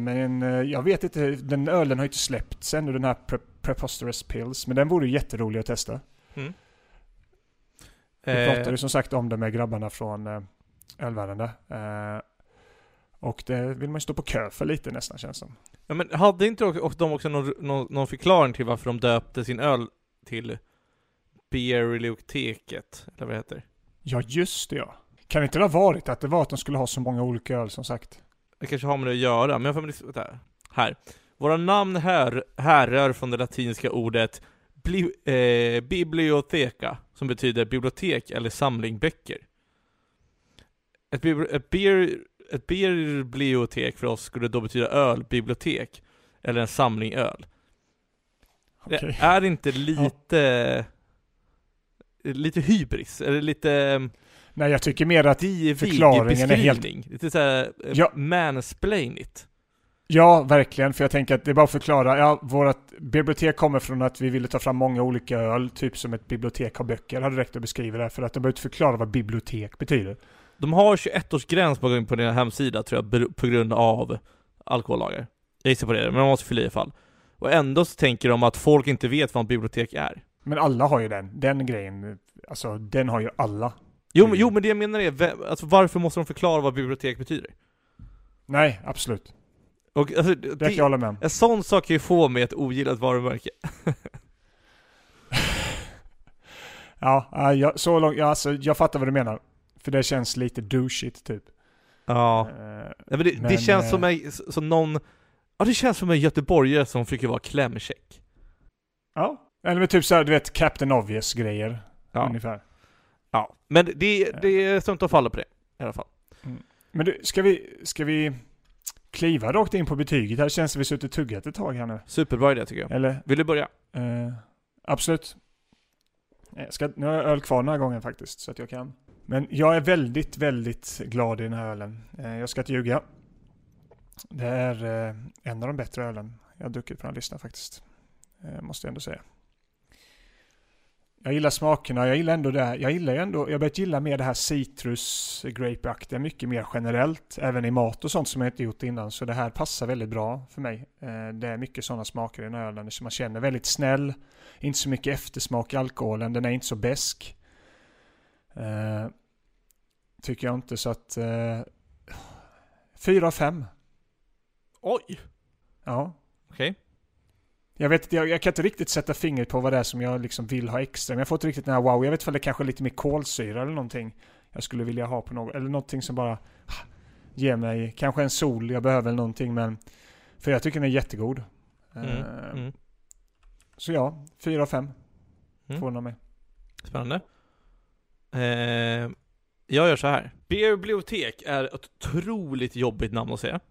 men jag vet inte, den ölen har ju inte släppts ännu den här pre Preposterous Pills. Men den vore ju jätterolig att testa. Mm. Vi pratade ju som sagt om det med grabbarna från Ölvärlden där. Och det vill man ju stå på kö för lite nästan känns som. ja, men hade inte de också någon, någon, någon förklaring till varför de döpte sin öl till Beerlioteket, eller vad det heter? Ja just det ja. Kan inte det ha varit att det var att de skulle ha så många olika öl som sagt? Det kanske har med det att göra, men jag får mig liksom, vänta. Här. Våra namn här, härrör från det latinska ordet bli, eh, biblioteca, som betyder bibliotek eller samling böcker. Ett, bibli- ett, beer, ett bibliotek för oss skulle då betyda ölbibliotek, eller en samling öl. Okej. Det är inte lite... lite hybris, eller lite ehm, Nej, jag tycker mer att divig förklaringen är helt... Lite såhär, Ja. ja. mansplainigt. Ja, verkligen. För jag tänker att det är bara att förklara. Ja, vårt bibliotek kommer från att vi ville ta fram många olika öl, typ som ett bibliotek har böcker. Hade räckt att beskriva det, för att de behöver inte förklara vad bibliotek betyder. De har 21-årsgräns på, på deras hemsida tror jag, på grund av alkohollagar. Jag gissar på det, men de måste fylla i fall. Och ändå så tänker de att folk inte vet vad ett bibliotek är. Men alla har ju den. Den grejen, alltså den har ju alla. Jo, men, jo men det jag menar är, alltså varför måste de förklara vad bibliotek betyder? Nej, absolut. Och alltså, Det kan jag det, hålla med om. en sån sak kan ju få mig att ogilla ett varumärke. Ja, ja, jag, så långt, ja, alltså, jag fattar vad du menar. För det känns lite douchigt typ. Ja. Eh, Ja, men det, Men, det känns eh, som, en, som någon, ja det känns som en göteborgare som försöker vara klämkäck. ja. Eller med typ såhär, du vet, Captain Obvious grejer. Ja. Ungefär. ja. Men det, det är sunt att falla på det, i alla fall. Men du, ska vi, ska vi kliva rakt in på betyget? Här känns det vi suttit och tuggat ett tag här nu. Superbra idé tycker jag. Eller? Vill du börja? Eh, absolut. Jag ska, nu har jag öl kvar den här gången faktiskt, så att jag kan. Men jag är väldigt, väldigt glad i den här ölen. Eh, jag ska inte ljuga. Det är eh, en av de bättre ölen jag har druckit på den här listan faktiskt. Eh, måste jag ändå säga. Jag gillar smakerna, jag gillar ändå det här. Jag gillar ju ändå, jag har börjat gilla mer det här citrus grapeaktiga mycket mer generellt. Även i mat och sånt som jag inte gjort innan. Så det här passar väldigt bra för mig. Det är mycket sådana smaker i den här ölen. Så man känner väldigt snäll. Inte så mycket eftersmak i alkoholen. Den är inte så besk. Eh, tycker jag inte så att... Eh, fyra av fem. Oj! Ja. Okej. Jag vet jag, jag kan inte riktigt sätta fingret på vad det är som jag liksom vill ha extra. Men jag får inte riktigt den här wow. Jag vet inte det kanske är lite mer kolsyra eller någonting. Jag skulle vilja ha på något. Eller någonting som bara ah, ger mig kanske en sol. Jag behöver eller någonting men... För jag tycker den är jättegod. Mm. Eh, Mm. Så ja, fyra av fem Mm. får den av mig. Spännande. Eh, jag gör så här. Bibliotek är ett otroligt jobbigt namn att säga.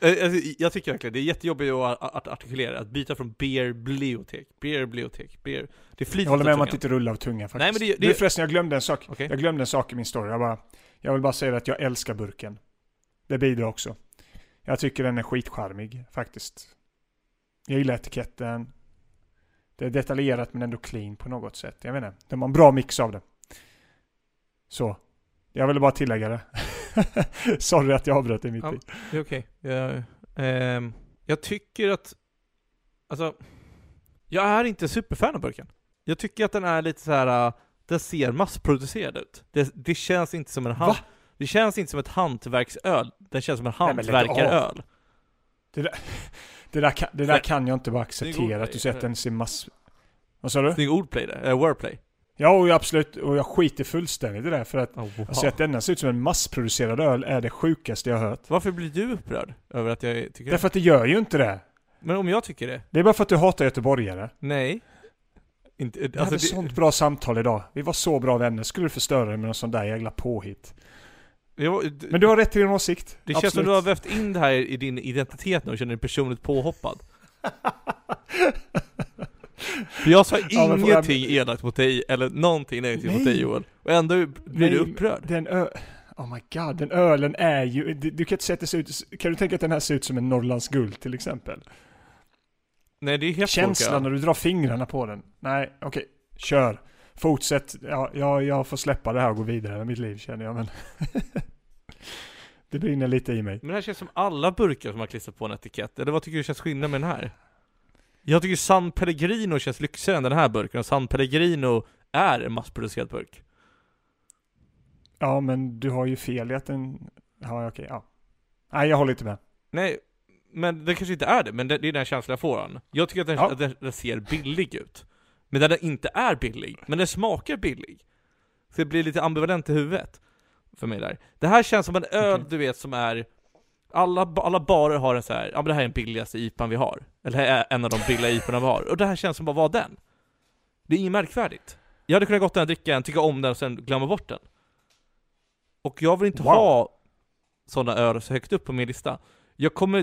Eh, alltså, jag tycker verkligen det är jättejobbigt att, artikulera, att byta från beerbliotek, beerbliotek, beer. Det flyter Jag håller med om att det inte rullar av tungan faktiskt. Nej, men det- Du det- förresten, jag glömde en sak. Okej. Jag glömde en sak i min story. Jag, bara, jag vill bara säga att jag älskar burken. Det bidrar också. Jag tycker den är skitcharmig faktiskt. Jag gillar etiketten. Det är detaljerat men ändå clean på något sätt. Jag vet inte. De har en bra mix av det. Så. Jag ville bara tillägga det. Sorry att jag avbröt i mitt Ja. i. Det är okej. Jag, ehm, jag tycker att, alltså, jag är inte superfan av burken. Jag tycker att den är lite så här. äh, den ser massproducerad ut. Det, det känns inte som en hand, Va? Det känns inte som ett hantverksöl, den känns som en Nej, men lägg hantverkaröl. Det där, kan, det där kan jag inte bara acceptera. Att du säger att den ser mass... Vad sa du? Snygg ordplay där, eller wordplay. Ja, och absolut. Och jag skiter fullständigt i det. För att Oh, wow. Alltså att denna ser ut som en massproducerad öl är det sjukaste jag har hört. Varför blir du upprörd över att jag tycker det? Därför att det gör ju inte det. Men om jag tycker det? Det är bara för att du hatar göteborgare. Nej. Inte, Vi alltså hade det, sånt bra samtal idag. Vi var så bra vänner. Skulle du förstöra det med någon sån där jävla påhitt? var- Men du har rätt till din åsikt. det känns som Absolut. du har vävt in det här i din identitet nu och känner dig personligt påhoppad. För jag sa Ja, får jag- ingenting elakt mot dig, eller någonting negativt mot dig Joel. Och ändå blir du upprörd. Den ö... Oh my god, den ölen är ju... Du, du kan inte säga att det ser ut... Kan du tänka att den här ser ut som en Norrlands guld till exempel? Nej det är helt Känslan olika. när du drar fingrarna på den. Nej, okej. Kör. Fortsätt. Ja, jag, jag får släppa det här och gå vidare med mitt liv känner jag men... det brinner lite i mig. Men det här känns som alla burkar som har klistrat på en etikett, eller vad tycker du känns skillnad med den här? Jag tycker San Pellegrino känns lyxigare än den här burken, och San Pellegrino är en massproducerad burk. Ja, men du har ju fel i att den... Ja, okej, ja. Nej, jag håller inte med. Nej, men det kanske inte är det, men det, det är den känslan jag får den. Jag tycker att den, Ja. att den, den ser billig ut. Men den inte är billig, men den smakar billig. Så det blir lite ambivalent i huvudet. För mig där. Det här känns som en öl, Okej. du vet, som är alla, alla barer har en så här, ja men det här är den billigaste IPan vi har. Eller här är en av de billiga IPorna vi har. Och det här känns som att vara den. Det är inget märkvärdigt. Jag hade kunnat gått den och dricka den, tycka om den och sen glömma bort den. Och jag vill inte Wow. ha sådana öl så högt upp på min lista. Jag kommer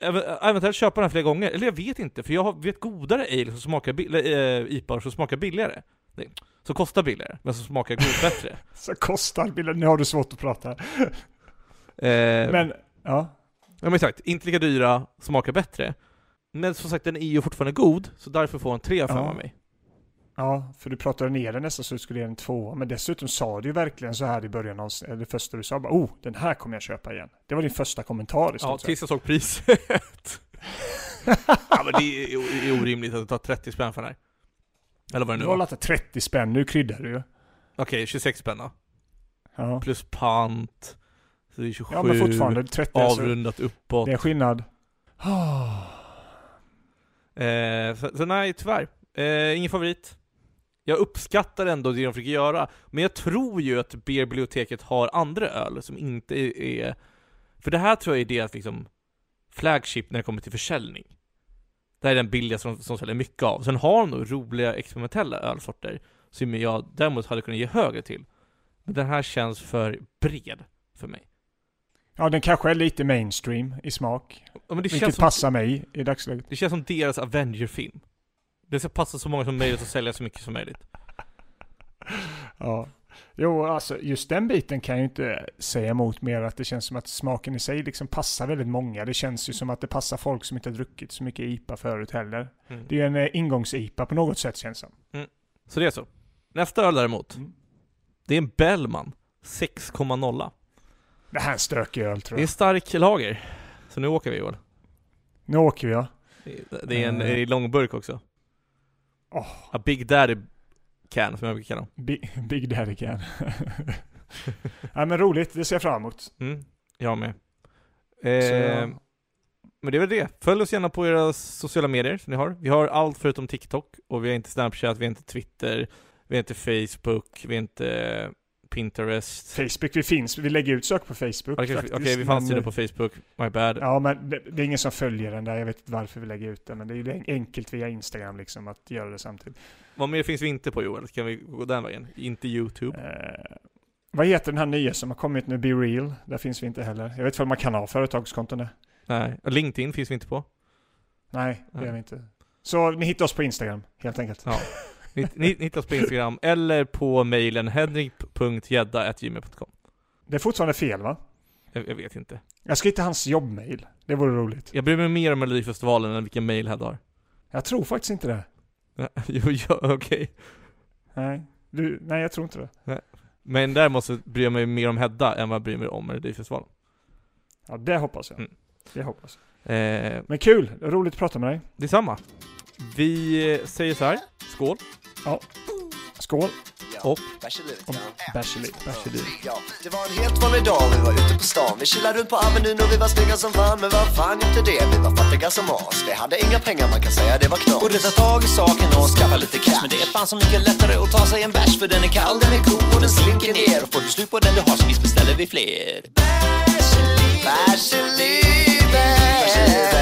ev- eventuellt köpa den flera gånger, eller jag vet inte, för jag vet godare ale som smakar, eller, eh, IPA som smakar billigare. Som kostar billigare, men som smakar god bättre. Så kostar bilden, nu har du svårt att prata. Eh, Men, ja. Ja men exakt, inte lika dyra, smakar bättre. Men som sagt den är ju fortfarande god, så därför får den 3 av 5 Ja. av mig. Ja, för du pratade ner den nästan så du skulle ge den tvåa. Men dessutom sa du ju verkligen så här i början av eller det första du sa bara oh, den här kommer jag köpa igen. Det var din första kommentar i Ja, stort sett. tills jag såg priset. ja men det är, är orimligt att ta 30 spänn för den här. Eller vad det Du nu har var. lagt 30 spänn, nu kryddar du ju. Okej, 26 spänn då. Ja. Plus pant. Så det är 27. ja, men fortfarande 30 alltså, Avrundat uppåt. Det är skillnad. Ah. Eh, så, så nej, tyvärr. Eh, ingen favorit. Jag uppskattar ändå det de försöker göra, men jag tror ju att Beerbiblioteket har andra öl som inte är, är... För det här tror jag är deras liksom flagship när det kommer till försäljning. Det här är den billigaste som, som säljer mycket av. Sen har de nog roliga experimentella ölsorter som jag däremot hade kunnat ge högre till. Men den här känns för bred för mig. Ja, den kanske är lite mainstream i smak. Ja, men det, Vilket känns som, passar mig i dagsläget. det känns som deras Avenger-film. Det ska passa så många som möjligt och sälja så mycket som möjligt. Ja. Jo, alltså just den biten kan jag ju inte säga emot mer att det känns som att smaken i sig liksom passar väldigt många. Det känns ju som att det passar folk som inte har druckit så mycket IPA förut heller. Mm. Det är en eh, ingångs-IPA på något sätt känns det som. Så det är så. Nästa öl däremot, Mm. det är en Bellman 6,0. Det här är en stökig öl tror Det är en jag. stark lager. Så nu åker vi Joel. Nu åker vi ja. Det- är en i långburk också. Åh. A Big Daddy Can, som jag brukar kalla dem. Big, Big Daddy can. ja men roligt, det ser jag fram emot. Mm, jag med. Eh, Men det är väl det. Följ oss gärna på era sociala medier som ni har. Vi har allt förutom TikTok och vi har inte Snapchat, vi har inte Twitter, vi har inte Facebook, vi har inte Pinterest. Facebook, vi finns, vi lägger ut saker på Facebook Okej, faktiskt. okej, vi fanns ju på Facebook. My bad. Ja men det, det är ingen som följer den där, jag vet inte varför vi lägger ut den. Men det är ju enkelt via Instagram liksom att göra det samtidigt. Vad mer finns vi inte på Joel? Kan vi gå den vägen? Inte YouTube? Eh, vad heter den här nya som har kommit nu, Be Real? Där finns vi inte heller. Jag vet inte om man kan ha företagskonton där. Nej. LinkedIn finns vi inte på. Nej, det Nej. gör vi inte. Så ni hittar oss på Instagram, helt enkelt. Ja. Ni, ni, hittar oss på Instagram eller på mejlen henrik.gedda.gmail.com Det är fortfarande fel va? jag, jag vet inte. Jag ska hitta hans jobbmail. Det vore roligt. Jag bryr mig mer om Melodifestivalen än vilken mejl Hedda har. Jag tror faktiskt inte det. jo, ja, okej. Nej, du, nej jag tror inte det. Men däremot så bryr jag mig mer om Hedda än vad jag bryr mig om Melodifestivalen. Ja, det hoppas jag. Mm. Det hoppas jag. Eh, Men kul, roligt att prata med dig. detsamma. Vi säger så här. skål. Skål. Och Bärs i Ja, det var en helt vanlig dag, vi var ute på stan. Vi chillade runt på Avenyn och vi var snygga som fan. Men vad fan inte det, vi var fattiga som as. Vi hade inga pengar, man kan säga det var knas. Borde ta tag i saken och skaffa lite cash. Men det är fan så mycket lättare att ta sig en bärs. För den är kall, den är god och den slinker ner. Och får du slut på den du har så visst beställer vi fler. Bärs i livet.